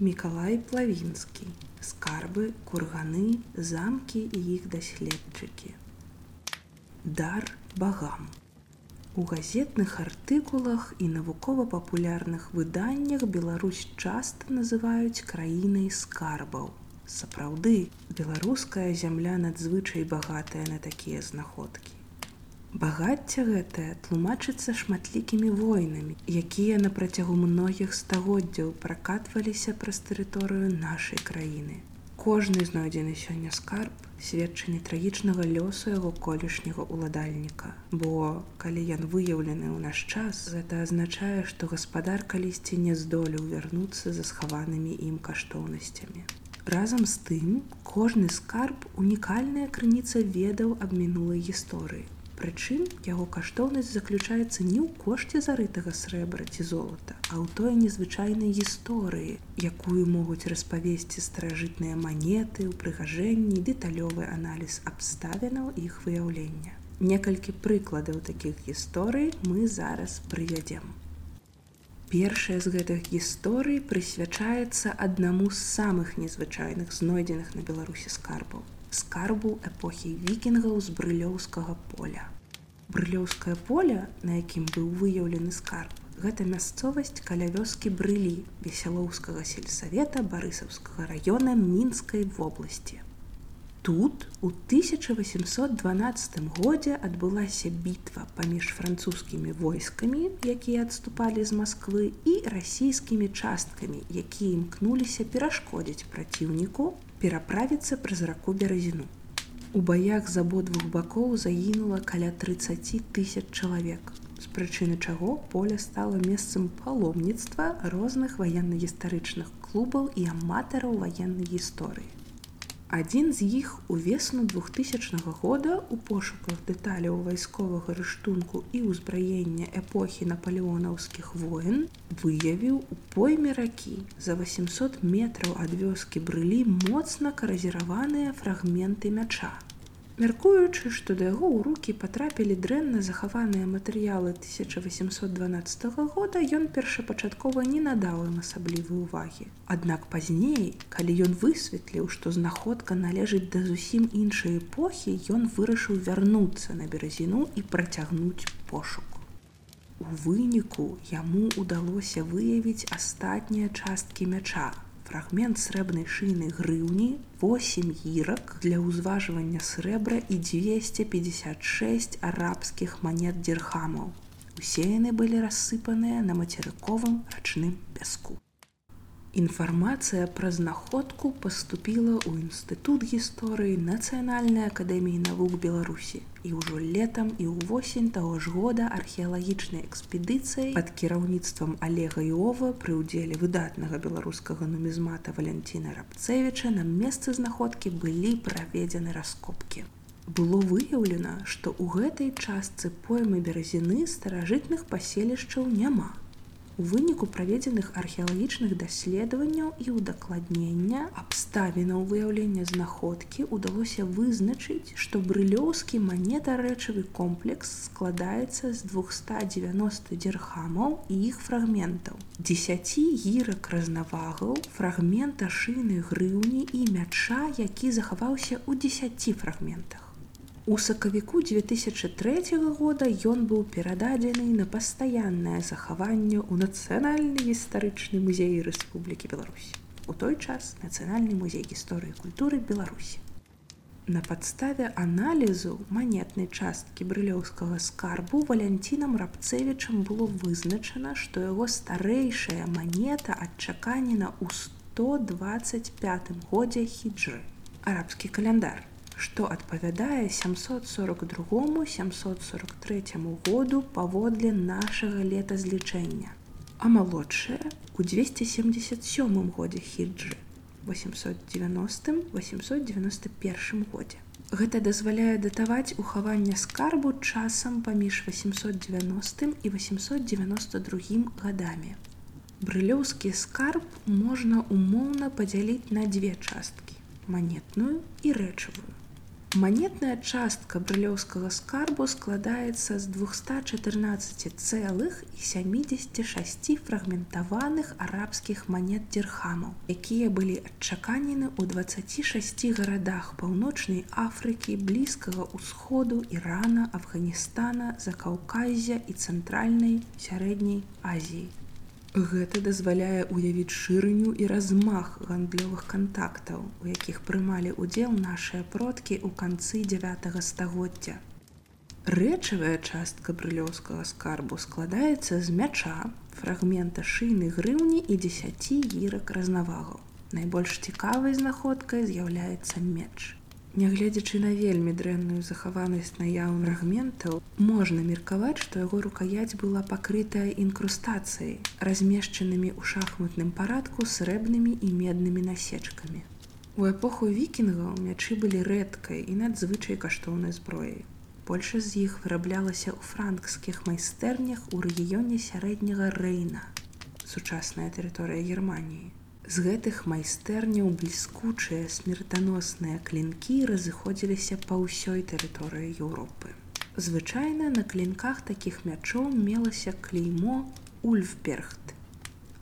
Мікалай Плавінскі, скарбы, курганы, замкі і іх даследчыкі. Дар багам. У газетных артыкулах і навукова-папулярных выданнях Беларусь часта называюць краінай скарбаў. Сапраўды, беларуская зямля надзвычай багатая на такія знаходкі. Багацце гэтае тлумачыцца шматлікімі войнамі, якія на працягу многіх стагоддзяў пракатваліся праз тэрыторыю нашай краіны. Кожны знойдзены сёння скарб сведчанне трагічнага лёсу яго колішняга ўладальніка. Бо калі ён выяўлены ў наш час, гэта азначае, што гаспадар калісьці не здолеў вярнуцца за схаванымі ім каштоўнасцямі. Разам з тым, кожны скарб унікальная крыніца ведаў аб мінулай гісторыі. Прычым яго каштоўнасць заключаецца не ў кошце зарытага срэбра ці золата, а ў той незвычайнай гісторыі, якую могуць распавесці старажытныя манеты, упрыгажэнні, дэталёвы аналіз абставінаў іх выяўлення. Некалькі прыкладаў такіх гісторый мы зараз прывядзем. Першая з гэтых гісторый прысвячаецца аднаму з самых незвычайных знойдзеных на беларусі скарбаў скарбу эпохі вікінгаў з брылёўскага поля. Брылёўскае поле, на якім быў выяўлены скарб, гэта мясцовасць каля вёскі брылі весялоўскага сельсавета барысаўскага раёна мінскай вобласці. Тут у 1812 годзе адбылася бітва паміж французскімі войскамі, якія адступалі з Масквы і расійскімі часткамі, якія імкнуліся перашкодзіць праціўніку пераправіцца праз раку беразіну. У баях з абодвух бакоў загінула каля 30 тысяч чалавек. З прычыны чаго поле стала месцам паломніцтва розных ваенна-гістарычных клубаў і аматараў ваеннай гісторыі. Адзін з іх у весну 2000 года у пошуках дэталяў вайсковага рыштунку і ўзбраення эпохі напалеонаўскіх воін выявіў у пойме ракі за 800 метраў ад вёскі брылі моцна каразіраваныя фрагменты мяча. Мяркуючы, што да яго ў рукі патрапілі дрэнна захаваныя матэрыялы 1812 года, ён першапачаткова не надаў ім асаблівай увагі. Аднак пазней, калі ён высветліў, што знаходка належыць да зусім іншай эпохі, ён вырашыў вярнуцца на беразіну і працягнуць пошук. У выніку яму ўдалося выявіць астатнія часткі мяча, фрагмент срэбнай шыйнай грыўні 8 гірак для ўзважвання срэбра і 256 арабскіх манет дзірхамаў. Усе яны былі рассыпаныя на мацерыковым рачным пяску. Інфармацыя пра знаходку паступіла ў інстытут гісторыі нацыянальнай акадэміі навук Беларусі і ўжо летам і ўвосень таго ж года археалагічнай экспедыцыяй пад кіраўніцтвам Олега Іова пры ўдзеле выдатнага беларускага нумізмата Валянціна Рабцевіча на месцы знаходкі былі праведзены раскопкі. Было выяўлена, што ў гэтай частцы поймы беразіны старажытных паселішчаў няма У выніку праведзеных археалагічных даследаванняў і ўдакладнення абставінаў выяўлення знаходкі ўдалося вызначыць, што брылёўскі манета-рэчавы комплекс складаецца з 290 дзірхамаў і іх фрагментаў. Дзесяці гірак разнавагаў фрагмента шыйнай грыўні і мяча, які захаваўся ў 10 фрагментах. У сакавіку 2003 года ён быў перададзены на пастаяннае захаванне ў нацыянальны гістарычны музей Рэспублікі Беларусь. У той час нацыянальны музей гісторыі культуры Беларусі. На падставе аналізу манетнай часткі брылёўскага скарбу валянцінам рабцевічам было вызначана, што яго старэйшая манета адчаканена ў 125 годзе хіджры арабскі каляндар што адпавядае 742 743 году паводле нашага летазлічэння а малодшая у 277 годзе хіджы 890 891 годзе гэта дазваляе датаваць ухаванне скарбу часам паміж 890 і 892 гадамі. Брылёўскі скарб можна умоўна падзяліць на дзве часткі манетную і рэчавую Манетная частка брылёўскага скарбу складаецца з 214 цэлых і 76 фрагментаваных арабскіх манет дзірхамаў, якія былі адчаканены ў 26 гарадах паўночнай Афрыкі, блізкага ўсходу, Ірана, Афганістана, Закаўказя і цэнтральнай сярэдняй Азіі. Гэта дазваляе ўявіць шырыню і размах гандлёвых кантактаў, у якіх прымалі ўдзел нашыя продкі ў канцы 9 стагоддзя. Рэчавая частка брылёўскага скарбу складаецца з мяча, фрагмента шыйнай грыўні і 10 гірак разнавагаў. Найбольш цікавай знаходкай з'яўляецца меч. Нягледзячы на вельмі дрэнную захаванасць наяўных фрагментаў, можна меркаваць, што яго рукаяць была пакрытая інкрустацыяй, размешчанымі ў шахматным парадку срэбнымі і меднымі насечкамі. У эпоху вікінгаў мячы былі рэдкай і надзвычай каштоўнай зброяй. Большасць з іх выраблялася ў франкскіх майстэрнях у рэгіёне сярэдняга рэйна, сучасная тэрыторыя Геррманіі. З гэтых майстэрняў бліскучыя смертаносныя клінкі разыходзіліся па ўсёй тэрыторыі Еўропы. Звычайна на клінках такіх мячоў мелася клеймо ульфбергт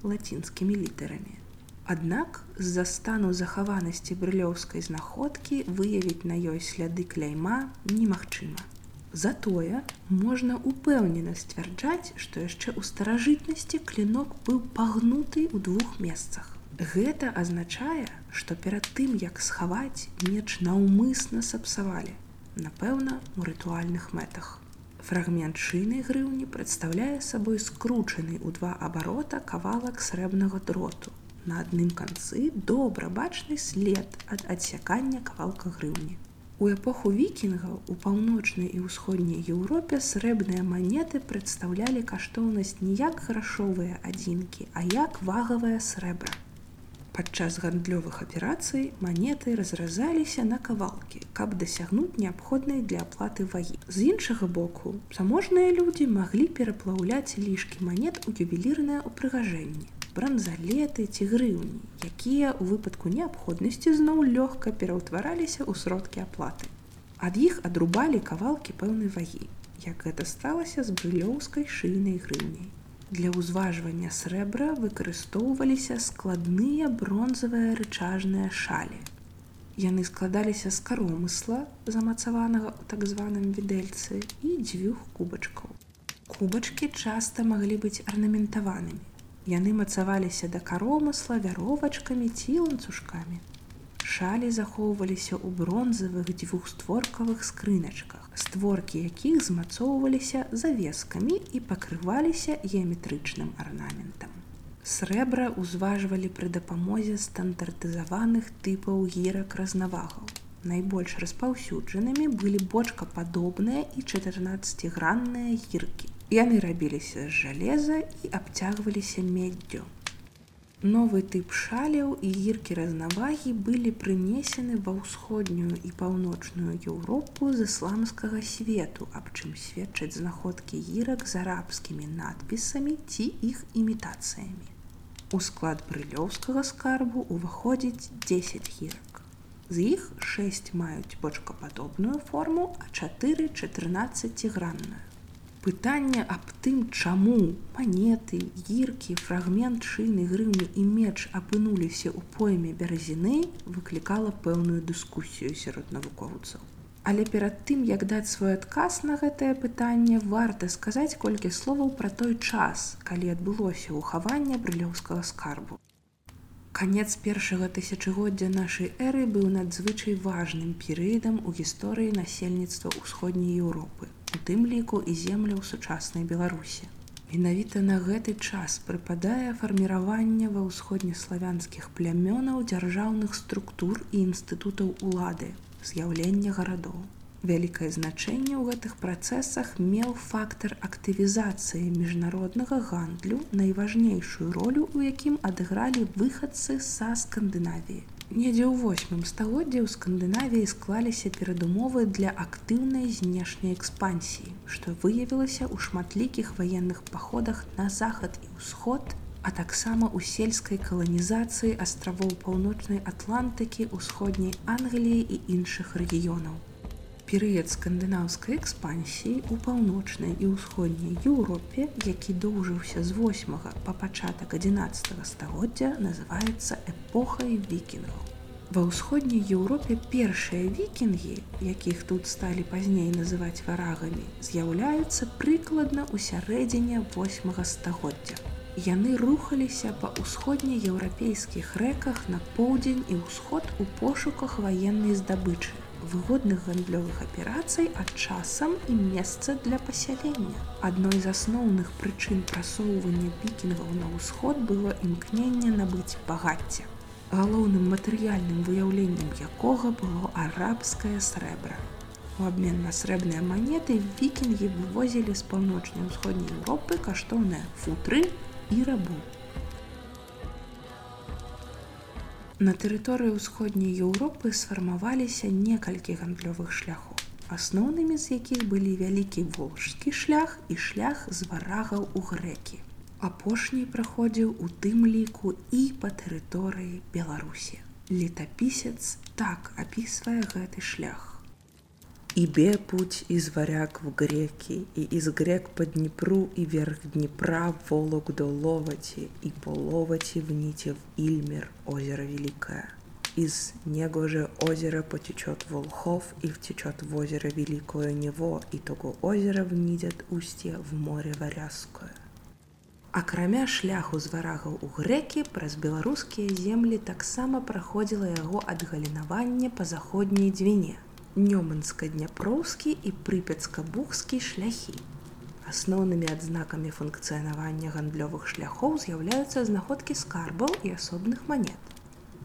лацінскімі літарамі. Аднак з-за стану захаванасці брылёўскай знаходкі выявіць на ёй сляды кляйма немагчыма. Затое можна упэўнена сцвярджаць, што яшчэ ў старажытнасці клінок быў пагнуты ў двух месцах. Гэта азначае, што перад тым, як схаваць меч наўмысна сапсавалі, напэўна, у рытуальных мэтах. Фрагмент шыйнай грыўні прадстаўляе сабой скручаны ў два абарота кавалак срэбнага дроту. На адным канцы добра бачны след ад адсякання кавалка грыўні. У эпоху вікінгаў у паўночнай і ўсходняй Еўропе срэбныя манеты прадстаўлялі каштоўнасць не як грашовыя адзінкі, а як вагавая срэбра. Падчас гандлёвых аперацый манеты разразаліся на кавалкі, каб дасягнуць неабходнай для аплаты вагі. З іншага боку, заможныя людзі маглі пераплаўляць лішкі манет у ювелірнае ўпрыгажэнні, бранзалеты ці грыўні, якія ў выпадку неабходнасці зноў лёгка пераўтвараліся ў сродкі аплаты. Ад іх адрубалі кавалкі пэўнай вагі, як гэта сталася з брылёўскай шыйнай грыўняй. Для ўзважвання срэбра выкарыстоўваліся складныя бронзавыя рычажныя шалі. Яны складаліся з каромысла, замацаванага ў так званым відэльцы і дзвюх кубачкаў. Кубачкі часта маглі быць арнаментаванымі. Яны мацаваліся да каромысла вяровачкамі ці ланцужкамі шалі захоўваліся ў бронзавых дзвюхстворкавых скрыначках, створкі якіх змацоўваліся завескамі і пакрываліся геаметрычным арнаментам. Срэбра ўзважвалі пры дапамозе стандартызаваных тыпаў гірак разнавагаў. Найбольш распаўсюджанымі былі бочкападобныя і 14гранныя гіркі. Яны рабіліся з жалеза і абцягваліся меддзю. Новы тып шаляў і гіркі разнавагі былі прынесены ва ўсходнюю і паўночную Еўропу з ісламскага свету, аб чым сведчаць знаходкі гірак з арабскімі надпісамі ці іх імітацыямі. У склад брылёўскага скарбу ўваходзіць 10 гірак. З іх 6 маюць бочкападобную форму, а 4 14гранную. Пытанне аб тым, чаму манеты, гіркі, фрагмент шыйнай грыўні і меч апынуліся ў пойме бяразіны, выклікала пэўную дыскусію сярод навукоўцаў. Але перад тым, як даць свой адказ на гэтае пытанне, варта сказаць колькі словаў пра той час, калі адбылося ўхаванне брылёўскага скарбу. Канец першага тысячагоддзя нашай эры быў надзвычай важным перыядам у гісторыі насельніцтва ўсходняй Еўропы у тым ліку і земляў сучаснай беларусі. Менавіта на гэты час прыпадае фарміраванне ва ўсходнеславянскіх плямёнаў дзяржаўных структур і інстытутаў улады з'яўлення гарадоў. Вялікае значэнне ў гэтых працэсах меў фактар актывізацыі міжнароднага гандлю найважнейшую ролю у якім адыгралі выхадцы са скандынавіі Недзе ў восьмым стагоддзе ў скандынавіі склаліся перадумовы для актыўнай знешняй экспансіі, што выявілася ў шматлікіх ваенных паходах на захад і ўсход, а таксама ў сельскай каланізацыі астравоў паўночнай атлантыкі, усходняй англіі і іншых рэгіёнаў. Перыяд скандынаўскай экспансіі ў паўночнай і ўсходняй Еўропе, які доўжыўся з 8 па пачатак 11 стагоддзя называецца эпохай вікінгаў. Ва ўсходняй Еўропе першыя вікінгі, якіх тут сталі пазней называць варагамі, з'яўляюцца прыкладна ў сярэдзіне 8 стагоддзя. Яны рухаліся па ўсходнееўрапейскіх рэках на поўдзень і ўсход у пошуках ваеннай здабычы выгодных гандлёвых аперацый, а часам і месца для пасялення. Адной з асноўных прычын прасоўвання пікінгаў на ўсход было імкненне набыць багацце. Галоўным матэрыяльным выяўленнем якога было арабскае срэбра. У абмен на срэбныя манеты вікінгі вывозілі з паўночнай усходняй Еўропы каштоўныя футры і рабу. На тэрыторыі ўсходняй Еўропы сфармаваліся некалькі гандлёвых шляхаў, асноўнымі з якіх былі вялікі волжскі шлях і шлях з варагаў у грэкі. Апошні праходзіў у тым ліку і па тэрыторыі Беларусі. Летапісец так апісвае гэты шлях. Ибе путь из варяг в греки, и из грек по Днепру и вверх Днепра в Волок до Ловати, и по Ловати в нити в Ильмер, озеро Великое. Из него же озера потечет Волхов и втечет в озеро Великое Нево, и того озера внидят устье в море Варязское. Акрамя шляху з варагаў у грэкі праз беларускія землі таксама праходзіла яго адгалінаванне па заходняй дзвіне – Нёманска-дняпроўскі і прыпецка-бухскі шляхі. Асноўнымі адзнакамі функцыянавання гандлёвых шляхоў з'яўляюцца знаходкі скарбаў і асобных манет.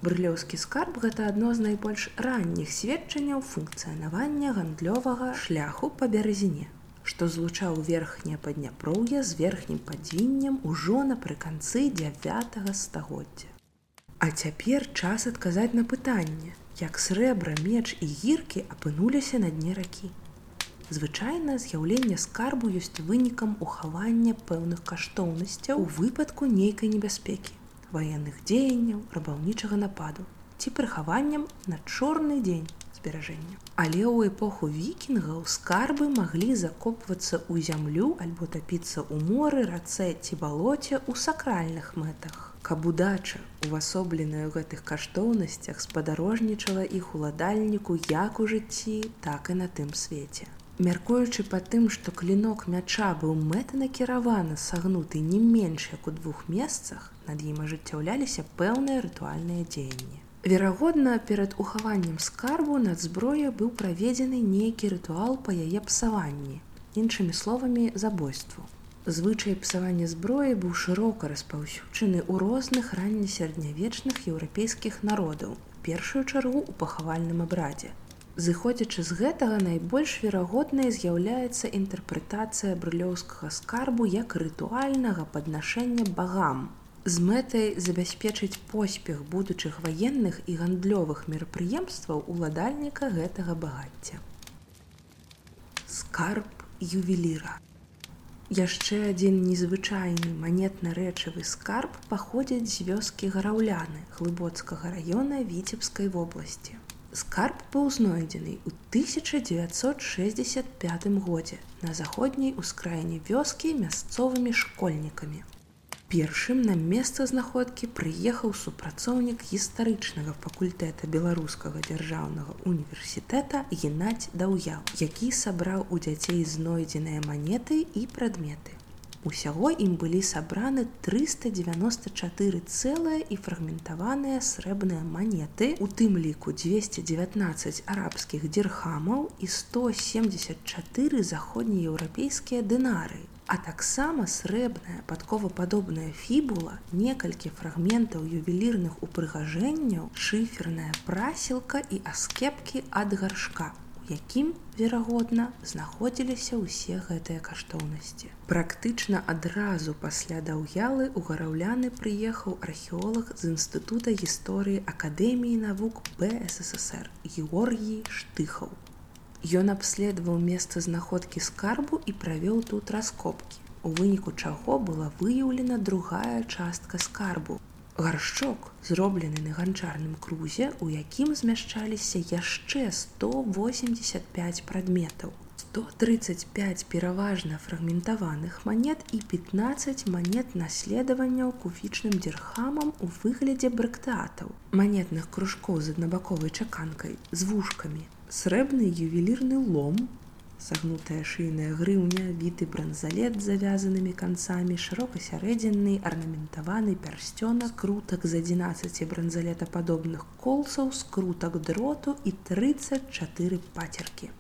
Брылёўскі скарб гэта адно з найбольш ранніх сведчанняў функцыянавання гандлёвага шляху па бярэзіне, што злучаў верхняе падняпроўе з верхнім падзіннем ужо напрыканцы 9 стагоддзя. А цяпер час адказаць на пытанне, як срэбра, меч і гіркі апынуліся на дне ракі. Звычайна з'яўленне скарбу ёсць вынікам ухавання пэўных каштоўнасцяў у выпадку нейкай небяспекі, ваенных дзеянняў, рабаўнічага нападу ці прыхаваннем на чорны дзень зберажэння. Але ў эпоху вікінгаў скарбы маглі закопвацца ў зямлю альбо тапіцца ў моры, рацэ ці балоце ў сакральных мэтах каб удача увасобленая ў гэтых каштоўнасцях спадарожнічала іх уладальніку як у жыцці так і на тым свеце. Мяркуючы па тым што клінок мяча быў мэтанакіраваны сагнуты не менш як у двух месцах над ім ажыццяўляліся пэўныя рытуальныя дзеянні. Верагодна перад ухаваннем скарбу над зброя быў праведзены нейкі рытуал па яе псаванні іншымі словамі забойству Звычай псавання зброі быў шырока распаўсюджаны ў розных раннесярэднявечных еўрапейскіх народаў, першую чаргу ў пахавальным абрадзе. Зыходзячы з гэтага найбольш верагоднай з'яўляецца інтэрпрэтацыя брылёўскага скарбу як рытуальнага паднашэння багам. З мэтай забяспечыць поспех будучых ваенных і гандлёвых мерапрыемстваў уладальніка гэтага багацця. Скарб ювеліра. Яшчэ адзін незвычайны манетна-рэчавы скарб паходзіць з вёскі гараўляны глыбоцкага раёна віцебскай вобласці. Скарб быў знойдзены ў 1965 годзе на заходняй ускраіне вёскі мясцовымі школьнікамі першым на месца знаходкі прыехаў супрацоўнік гістарычнага факультэта беларускага дзяржаўнага універсітэта геннадзь даўяў які сабраў у дзяцей знойдзеныя манеты і прадметы. Усяго ім былі сабраны 394 цэлыя і фрагментаваныя срэбныя манеты у тым ліку 219 арабскіх дзірхамаў і 174 заходнееўрапейскія дынары а таксама срэбная падковападобная фібула, некалькі фрагментаў ювелірных упрыгажэнняў, шыферная прасілка і аскепкі ад гаршка, якім, верагодна, знаходзіліся ўсе гэтыя каштоўнасці. Практычна адразу пасля даўялы ў гараўляны прыехаў археолог з інстытута гісторыі акадэміі навук бССР Георгій штыхаў. Ён абследаваў месца знаходкі скарбу і правёў тут раскопкі, у выніку чаго была выяўлена другая частка скарбу. Гаршчок зроблены на ганчарным крузе, у якім змяшчаліся яшчэ 185 прадметаў. 135 пераважна фрагментаваных манет і 15 манет наследаванняў куфічным дзірхамам у выглядзе брыктатаў, манетных кружкоў з аднабаковай чаканкай, з вушкамі, срэбны ювелірны лом, сагнутая шыйная грыўня, віты бранзалет завязанымі канцамі, шырокасярэдзінны арнаментаваны пярсцёнак, крутак з 11 бранзалетападобных колсаў, скрутак дроту і 34 пацеркі.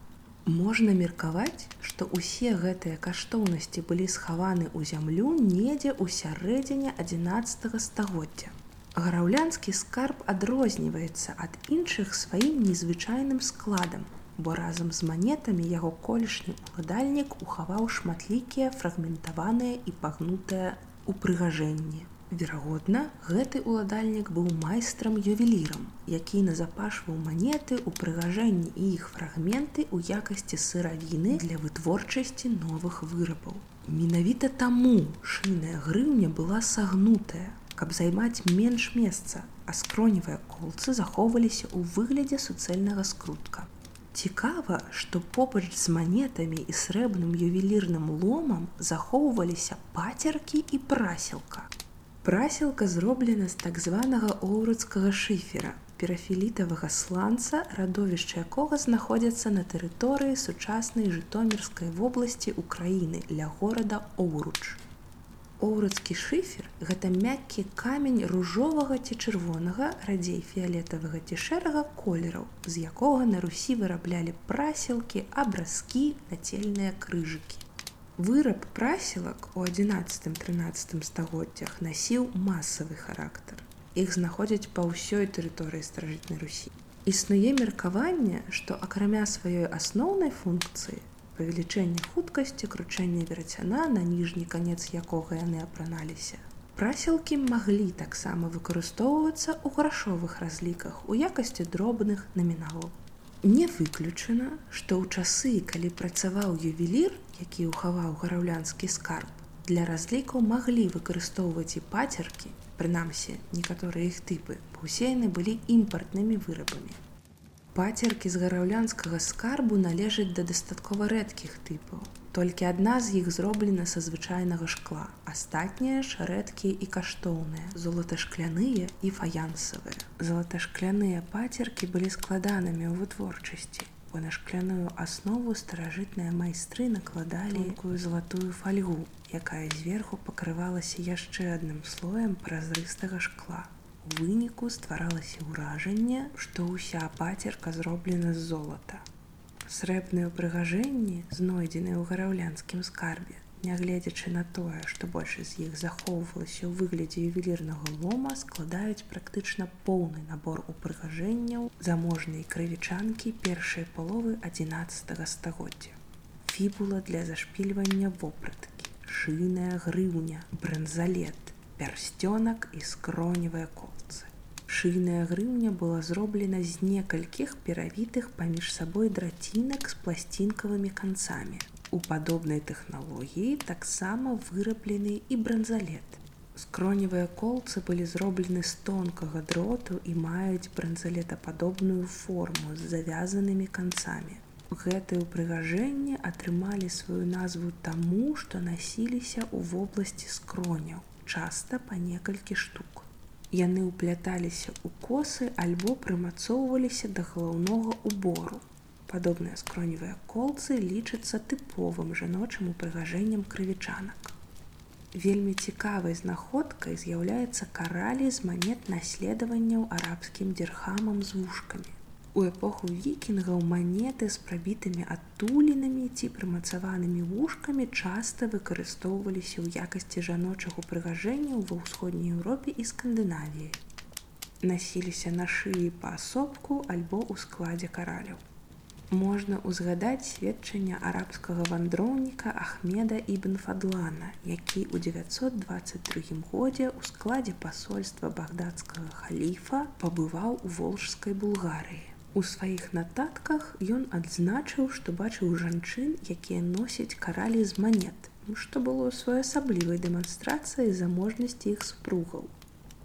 Можна меркаваць, што ўсе гэтыя каштоўнасці былі схаваны ў зямлю недзе ў сярэдзіне 11 стагоддзя. Гараўлянскі скарб адрозніваецца ад іншых сваім незвычайным складам, бо разам з манетамі яго колішні уладальнік ухаваў шматлікія фрагментаваныя і пагнутыя упрыгажэнні. Верагодна, гэты ўладальнік быў майстрам ювелірам, які назапашваў манеты ў прыгажэнні і іх фрагменты ў якасці сыравіны для вытворчасці новых вырабаў. Менавіта таму шыйная грыўня была сагнутая, каб займаць менш месца, а скроневыя колцы захоўваліся ў выглядзе суцэльнага скрутка. Цікава, што побач з манетамі і срэбным ювелірным ломам захоўваліся пацеркі і прасілка. Прасілка зроблена з так званага оўрудскага шыфера, перафілітавага сланца, радовішча якога знаходзяцца на тэрыторыі сучаснай жытомірскай вобласці ўкраіны ля горада Оўруч. Оўрудскі шыфер гэта мяккі камень ружовага ці чырвонага, радзей фіялетавага ці шэрага колераў, з якога на русі выраблялі прасілкі, абразкі, нацельныя крыжыкі. Выраб прасілак у 11-13 стагоддзях насіў масавы характар. Іх знаходзяць па ўсёй тэрыторыі стражытнай русі. Існуе меркаванне, што акрамя сваёй асноўнай функцыі павелічэння хуткасці кручэння верацяна на ніжні канец якога яны апраналіся. Прасілкі маглі таксама выкарыстоўвацца ў грашовых разліках у якасці дробных наміналаў. Не выключана, што ў часы, калі працаваў ювелір, які ўхаваў гараўлянскі скарб, для разлікаў маглі выкарыстоўваць і пацеркі, прынамсі некаторыя іх тыпы, бо ўсе яны былі імпартнымі вырабамі. Пацеркі з гараўлянскага скарбу належаць да дастаткова рэдкіх тыпаў. Толькі адна з іх зроблена са звычайнага шкла. Астатнія ж рэдкія і каштоўныя, золаташкляныя і фаянсавыя. Залаташкляныя пацеркі былі складанымі ў вытворчасці бо на шкляную аснову старажытныя майстры накладалікую залатую фальгу, якая зверху пакрывалася яшчэ адным слоем празрыстага шкла. Выніку стваралася ўражанне, што ўся пацерка зроблена з золата. Срэбныя ўпрыгажэнні, знойдзеныя ў гараўлянскім скарбе, нягледзячы на тое, што большасць з іх захоўвалася ў выглядзе ювелірнага лома, складаюць практычна поўны набор упрыгажэнняў заможнай крывічанкі першай паловы 11 стагоддзя. Фібула для зашпільвання вопраткі, шыйная грыўня, бранзалет, пярсцёнак і скроневыя колцы. Шыйная грыўня была зроблена з некалькіх перавітых паміж сабой драцінак з пласцінкавымі канцамі, У падобнай тэхналогіі таксама выраблены і бранзалет. Скроневыя колцы былі зроблены з тонкага дроту і маюць бранзалетападобную форму з завязанымі канцамі. Гэтыя ўпрыгажэнні атрымалі сваю назву таму, што насіліся ў вобласці скроняў, часта па некалькі штук. Яны ўпляталіся ў косы альбо прымацоўваліся да галаўнога убору падобныя скроневыя колцы лічацца тыповым жаночым упрыгажэннем крывічанак. Вельмі цікавай знаходкай з'яўляецца каралі з манет наследаванняў арабскім дзірхамам з вушкамі. У эпоху вікінгаў манеты з прабітымі адтулінамі ці прымацаванымі вушкамі часта выкарыстоўваліся ў якасці жаночых упрыгажэнняў ва ўсходняй Еўропе і Скандынавіі. Насіліся на шыі паасобку альбо ў складзе караляў можна ўзгадаць сведчання арабскага вандроўніка Ахмеда ібн Фадлана, які ў 923 годзе ў складзе пасольства багдадскага халіфа пабываў у волжскай Булгарыі. У сваіх нататках ён адзначыў, што бачыў жанчын, якія носяць каралі з манет, што было своеасаблівай дэманстрацыяй заможнасці іх супругаў.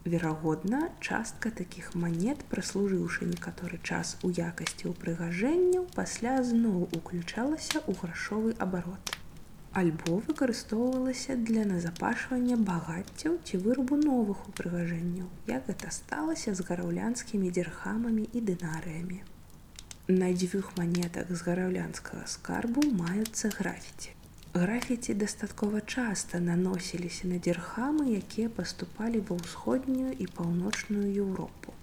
Верагодна, частка такіх манет, праслужыўшы некаторы час у якасці ўпрыгажэнняў, пасля зноў уключалася ў грашовы абарот. Альбо выкарыстоўвалася для назапашвання багаццяў ці вырабу новых упрыгажэнняў, як гэта сталася з гараўлянскімі дзірхамамі і дынарыямі. На дзвюх манетах з гараўлянскага скарбу маюцца графіці. Графіці дастаткова часта наносіліся на дзірхамы, якія паступалі ва ўсходнюю і паўночную Еўропу.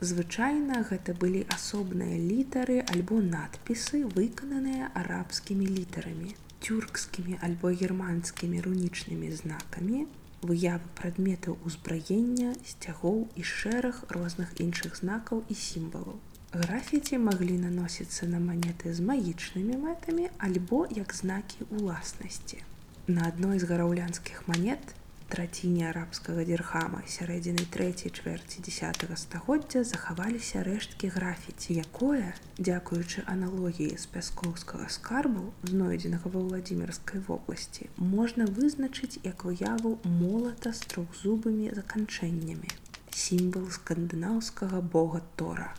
Звычайна гэта былі асобныя літары альбо надпісы, выкананыя арабскімі літарамі, тюркскімі альбо германскімі рунічнымі знакамі, выявы прадметаў узбраення, сцягоў і шэраг розных іншых знакаў і сімвалаў. Графіці маглі наносіцца на манеты з магічнымі мэтамі альбо як знакі ўласнасці. На адной з гараўлянскіх манет траціне арабскага дзірхама сярэдзіны трэцяй чвэрці 10 стагоддзя захаваліся рэшткі графіці, якое, дзякуючы аналогіі з пяскоўскага скарбу, знойдзенага ва владимирскай вобласці, можна вызначыць як выяву молата з трохзубымі заканчэннямі. Сімвал скандынаўскага бога тора.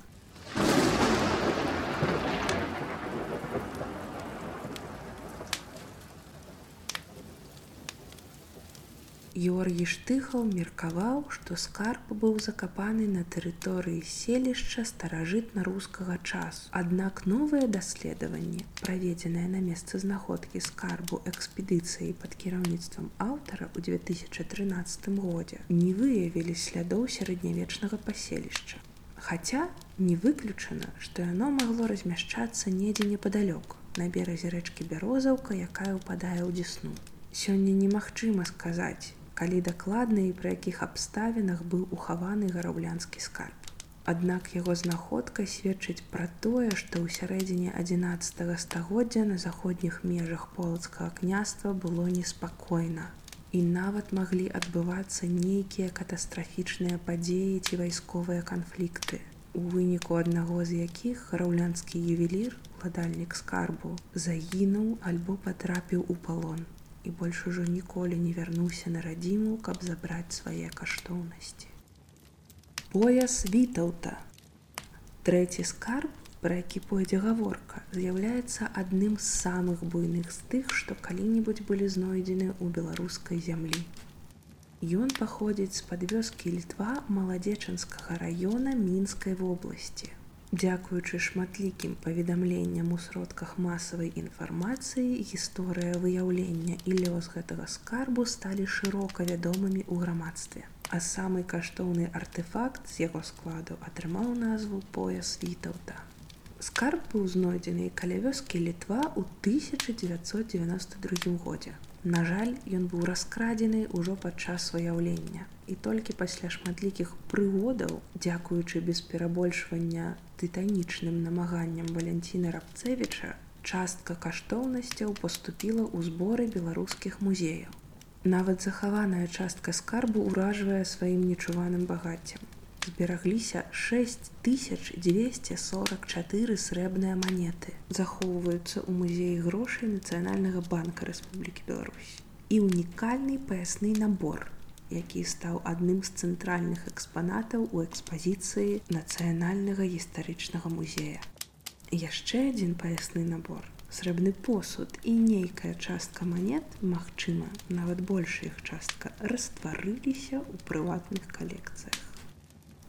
Георгій штыхаў меркаваў, што скарб быў закапаны на тэрыторыі селішча старажытна-рускага часу. Аднак новыя даследаванні, праведзеныя на месцы знаходкі скарбу экспедыцыі пад кіраўніцтвам аўтара ў 2013 годзе не выявілі слядоў сярэднявечнага паселішча. Хаця не выключана, што яно магло размяшчацца недзе непадалёк на беразе рэчкі бярозаўка, якая ўпадае ў дзесну. Сёння немагчыма сказаць, калі дакладна і пры якіх абставінах быў ухаваны гараўлянскі скарб. Аднак яго знаходка сведчыць пра тое, што ў сярэдзіне 11 стагоддзя на заходніх межах полацкага княства было неспакойна. І нават маглі адбывацца нейкія катастрафічныя падзеі ці вайсковыя канфлікты, у выніку аднаго з якіх гараўлянскі ювелір, ладальнік скарбу, загінуў альбо патрапіў у палон і больш ужо ніколі не вярнуўся на радзіму, каб забраць свае каштоўнасці. Пояс вітаўта. Трэці скарб, пра які пойдзе гаворка, з'яўляецца адным з самых буйных з тых, што калі-небудзь былі знойдзены ў беларускай зямлі. Ён паходзіць з-пад вёскі літва маладзечанскага раёна мінскай вобласці. Дзякуючы шматлікім паведамленням у сродках масавай інфармацыі, гісторыя выяўлення і лёс гэтага скарбу сталі шырока вядомымі ў грамадстве. А самы каштоўны артефакт з яго складу атрымаў назву пояс вітаўта. Скарб быў знойдзены каля вёскі літва ў 1992 годзе. На жаль, ён быў раскрадзены ўжо падчас выяўлення. І толькі пасля шматлікіх прыгодаў, дзякуючы без перабольшвання тытанічным намаганням валянціна рабцевіча, частка каштоўнасцяў паступіла ў зборы беларускіх музеяў. Нават захаваная частка скарбу ўражвае сваім нечуваным багаццем. Зберагліся 6244 срэбныя манеты, захоўваюцца ў музеі грошай нацыянальнага банка Рэспублікі Беларусь. І унікальны паясны набор, які стаў адным з цэнтральных экспанатаў у экспазіцыі нацыянальнага гістарычнага музея. Яшчэ адзін паясны набор. Срэбны посуд і нейкая частка манет, магчыма, нават большая іх частка растварыліся ў прыватных калекцыях.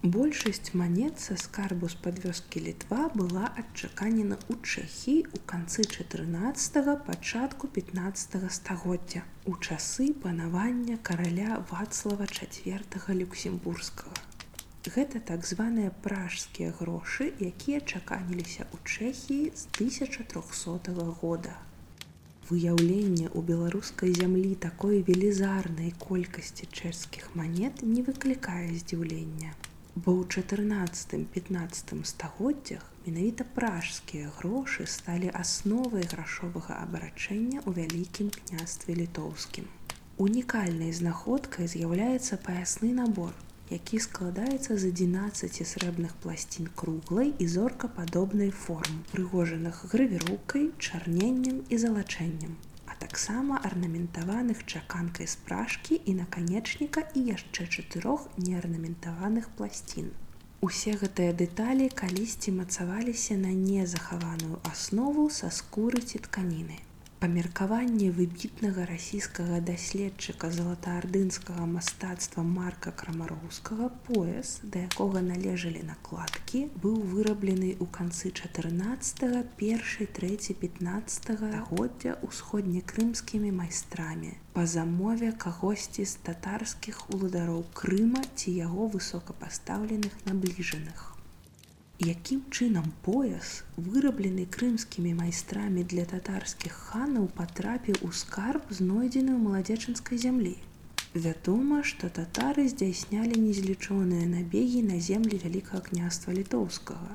Большасць манет са скарбу з падвёскі літва была адчаканена ў Чэхі ў канцы 14 пачатку 15 стагоддзя у часы панавання караля вацлава чавертага люксембургскага. Гэта так званыя пражскія грошы, якія чаканіліся ў Чэхіі з 1300 года. Выяўленне ў беларускай зямлі такой велізарнай колькасці чэшскіх манет не выклікае здзіўлення бо ў 14-15 стагоддзях менавіта пражскія грошы сталі асновай грашовага абарачэння ў вялікім княстве літоўскім. Унікальнай знаходкай з'яўляецца паясны набор, які складаецца з 11 срэбных пласцін круглай і зоркападобнай форм, прыгожаных гравіроўкай, чарненнем і залачэннем, а таксама арнаментаваных чаканкай спражкі і наканечніка і яшчэ чатырох неарнаментаваных пласцін. Усе гэтыя дэталі калісьці мацаваліся на незахаваную аснову са скуры ці тканіны. Па меркаванні выбітнага расійскага даследчыка залатаардынскага мастацтва марка крамароўскага пояс, да якога належалі накладкі, быў выраблены ў канцы 14 першай трэці 15 годдзя ўсходнекрымскімі майстрамі. Па замове кагосьці з татарскіх уладароў Крыма ці яго высокапастаўленых набліжаных якім чынам пояс выраблены крымскімі майстрамі для татарскіх ханаў патрапіў у скарб знойдзены ў маладзечынскай зямлі. Вядома што татары здзяйснялі незлічоныя набегі на землі вялікага княства літоўскага.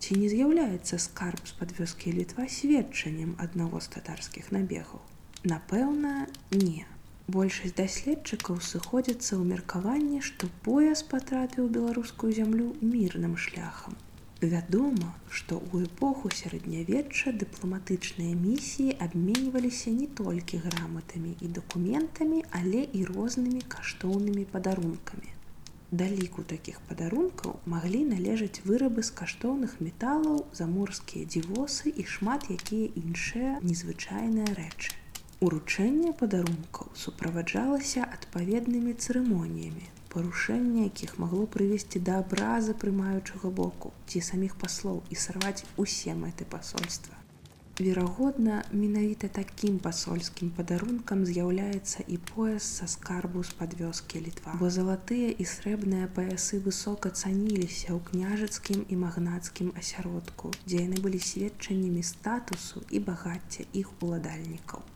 Ці не з'яўляецца скарб з-пад вёскі літва сведчаннем аднаго з татарскіх набегаў? Напэўна не. Большасць даследчыкаў сыходзяцца ў меркаванні што пояс патрапіў беларускую зямлю мірным шляхам Вядома, што ў эпоху сярэднявечча дыпламатычныя місіі абменьваліся не толькі граматамі і дакументамі, але і рознымі каштоўнымі падарункамі. Да ліку такіх падарункаў маглі належаць вырабы з каштоўных металаў, заморскія дзівосы і шмат якія іншыя незвычайныя рэчы. Уручэнне падарункаў суправаджалася адпаведнымі цырымоніямі, парушэнне якіх магло прывесці да абраза прымаючага боку ці саміх паслоў і сарваць усе мэты пасольства. Верагодна, менавіта такім пасольскім падарункам з'яўляецца і пояс са скарбу з-пад вёскі літва. Бо залатыя і срэбныя паясы высока цаніліся ў княжацкім і магнацкім асяродку, дзе яны былі сведчаннямі статусу і багацця іх уладальнікаў.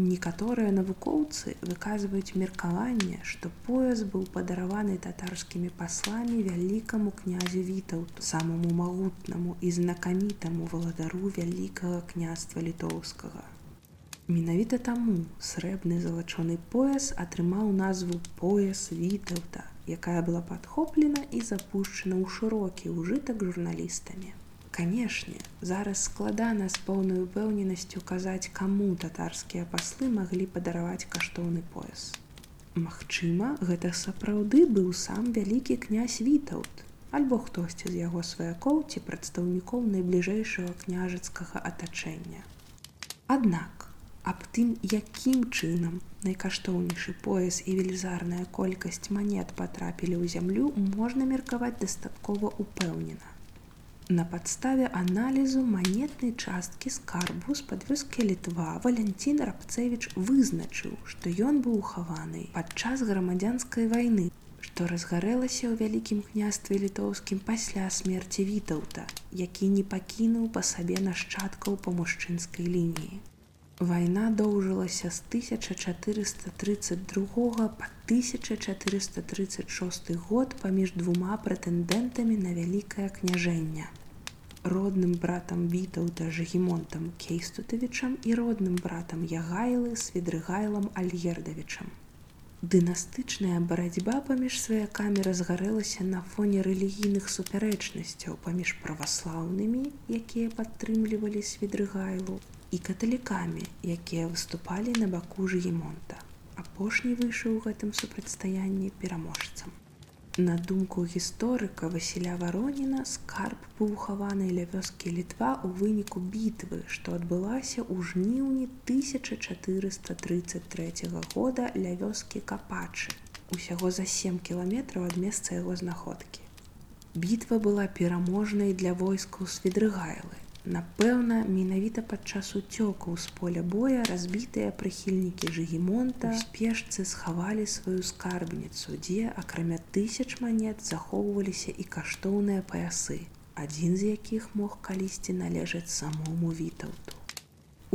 Некаторыя навукоўцы выказваюць меркаванне, што пояс быў падараваны татарскімі пасламі вялікаму князю вітаўту, самому магутнаму і знакамітаму валадару вялікага княства літоўскага. Менавіта таму срэбны залачоны пояс атрымаў назву пояс вітаўта, якая была падхоплена і запушчана ў шырокі ўжытак журналістамі. Канешне, зараз складана з поўнай упэўненасцю казаць, каму татарскія паслы маглі падараваць каштоўны пояс. Магчыма, гэта сапраўды быў сам вялікі князь вітаўт, альбо хтосьці з яго сваякоў ці прадстаўнікоў найбліжэйшага княжацкага атачэння. Аднак, аб тым, якім чынам найкаштоўнейшы пояс і велізарная колькасць манет патрапілі ў зямлю, можна меркаваць дастаткова упэўнена. На падставе аналізу манетнай часткі скарбу з падвёскі літва Валянцін Рабцевіч вызначыў, што ён быў ухаваны падчас грамадзянскай вайны, што разгарэлася ў вялікім княстве літоўскім пасля смерці вітаўта, які не пакінуў па сабе нашчадкаў па мужчынскай лініі. Вайна доўжылася з 1432 па 1436 год паміж двума прэтэндэнтамі на вялікае княжэнне родным братам вітаўда жагемонтам кейстутавічам і родным братам ягайлы сведрыгайлам альгердавічам. Дынастычная барацьба паміж сваякамі разгарэлася на фоне рэлігійных супярэчнасцяў паміж праваслаўнымі, якія падтрымлівалі сведрыгайлу і каталікамі, якія выступалі на баку жагемонта. Апошні выйшаў у гэтым супрацьстаянні пераможцам. На думку гісторыка Васіля Вароніна скарб быў хаваны ля вёскі літва ў выніку бітвы, што адбылася ў жніўні 1433 года ля вёскі капачы, усяго за 7 кіламетраў ад месца яго знаходкі. Бітва была пераможнай для войскаў сведрыгайлы. Напэўна, менавіта падчас уцёкаў з поля боя разбітыя прыхільнікі жыгемонта спешцы схавалі сваю скарбніцу, дзе акрамя тысяч манет захоўваліся і каштоўныя паясы, адзін з якіх мог калісьці належаць самому вітаўту.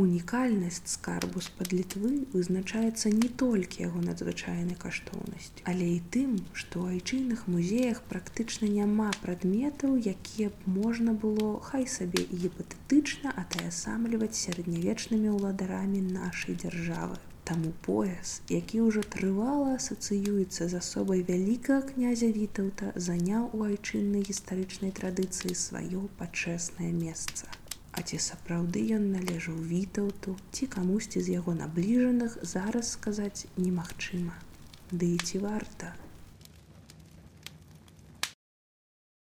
Унікальнасць скарбу з-пад літвы вызначаецца не толькі яго надзвычайнай каштоўнасць, але і тым, што ў айчынных музеях практычна няма прадметаў, якія б можна было хай сабе гіпатэтычна атаясамліваць сярэднявечнымі ўладарамі нашай дзяржавы. Таму пояс, які ўжо трывала асацыюецца з асобай вялікага князя вітаўта, заняў у айчыннай гістарычнай традыцыі сваё пачэснае месца А ці сапраўды ён належаў вітаўту ці камусьці з яго набліжаных зараз сказаць немагчыма. Ды і ці варта,